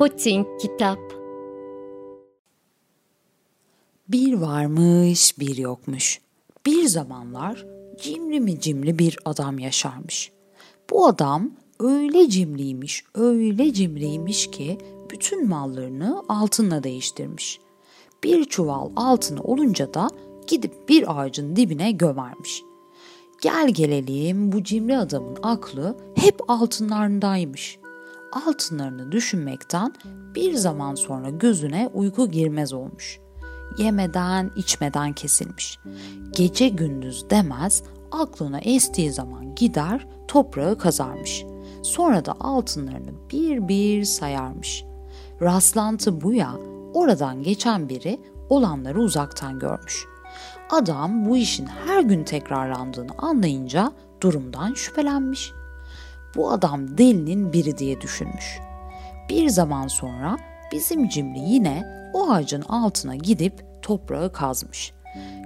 Poting Kitap Bir varmış bir yokmuş. Bir zamanlar cimri mi cimri bir adam yaşarmış. Bu adam öyle cimriymiş, öyle cimriymiş ki bütün mallarını altınla değiştirmiş. Bir çuval altını olunca da gidip bir ağacın dibine gömermiş. Gel gelelim bu cimri adamın aklı hep altınlarındaymış. Altınlarını düşünmekten bir zaman sonra gözüne uyku girmez olmuş. Yemeden içmeden kesilmiş. Gece gündüz demez aklına estiği zaman gider toprağı kazarmış. Sonra da altınlarını bir bir sayarmış. Rastlantı bu ya oradan geçen biri olanları uzaktan görmüş. Adam bu işin her gün tekrarlandığını anlayınca durumdan şüphelenmiş. Bu adam delinin biri diye düşünmüş. Bir zaman sonra bizim cimri yine o ağacın altına gidip toprağı kazmış.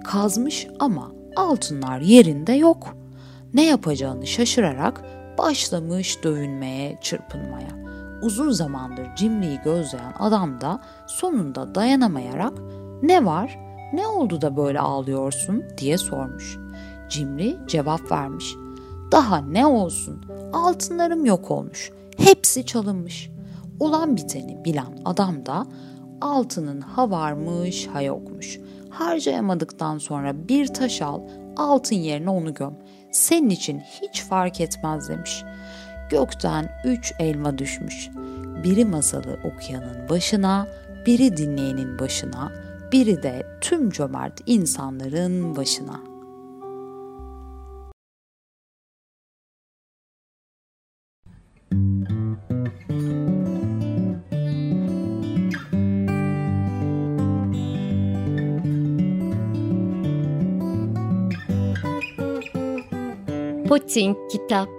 Kazmış ama altınlar yerinde yok. Ne yapacağını şaşırarak başlamış dövünmeye, çırpınmaya. Uzun zamandır cimriyi gözleyen adam da sonunda dayanamayarak "Ne var? Ne oldu da böyle ağlıyorsun?" diye sormuş. Cimri cevap vermiş. "Daha ne olsun? Altınlarım yok olmuş. Hepsi çalınmış." Olan biteni bilen adam da altının ha varmış ha yokmuş. Harcayamadıktan sonra bir taş al, altın yerine onu göm. Senin için hiç fark etmez demiş. Gökten üç elma düşmüş. Biri masalı okuyanın başına, biri dinleyenin başına, biri de tüm cömert insanların başına. Poting Kitap